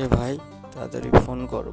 এ ভাই তাড়াতাড়ি ফোন করো।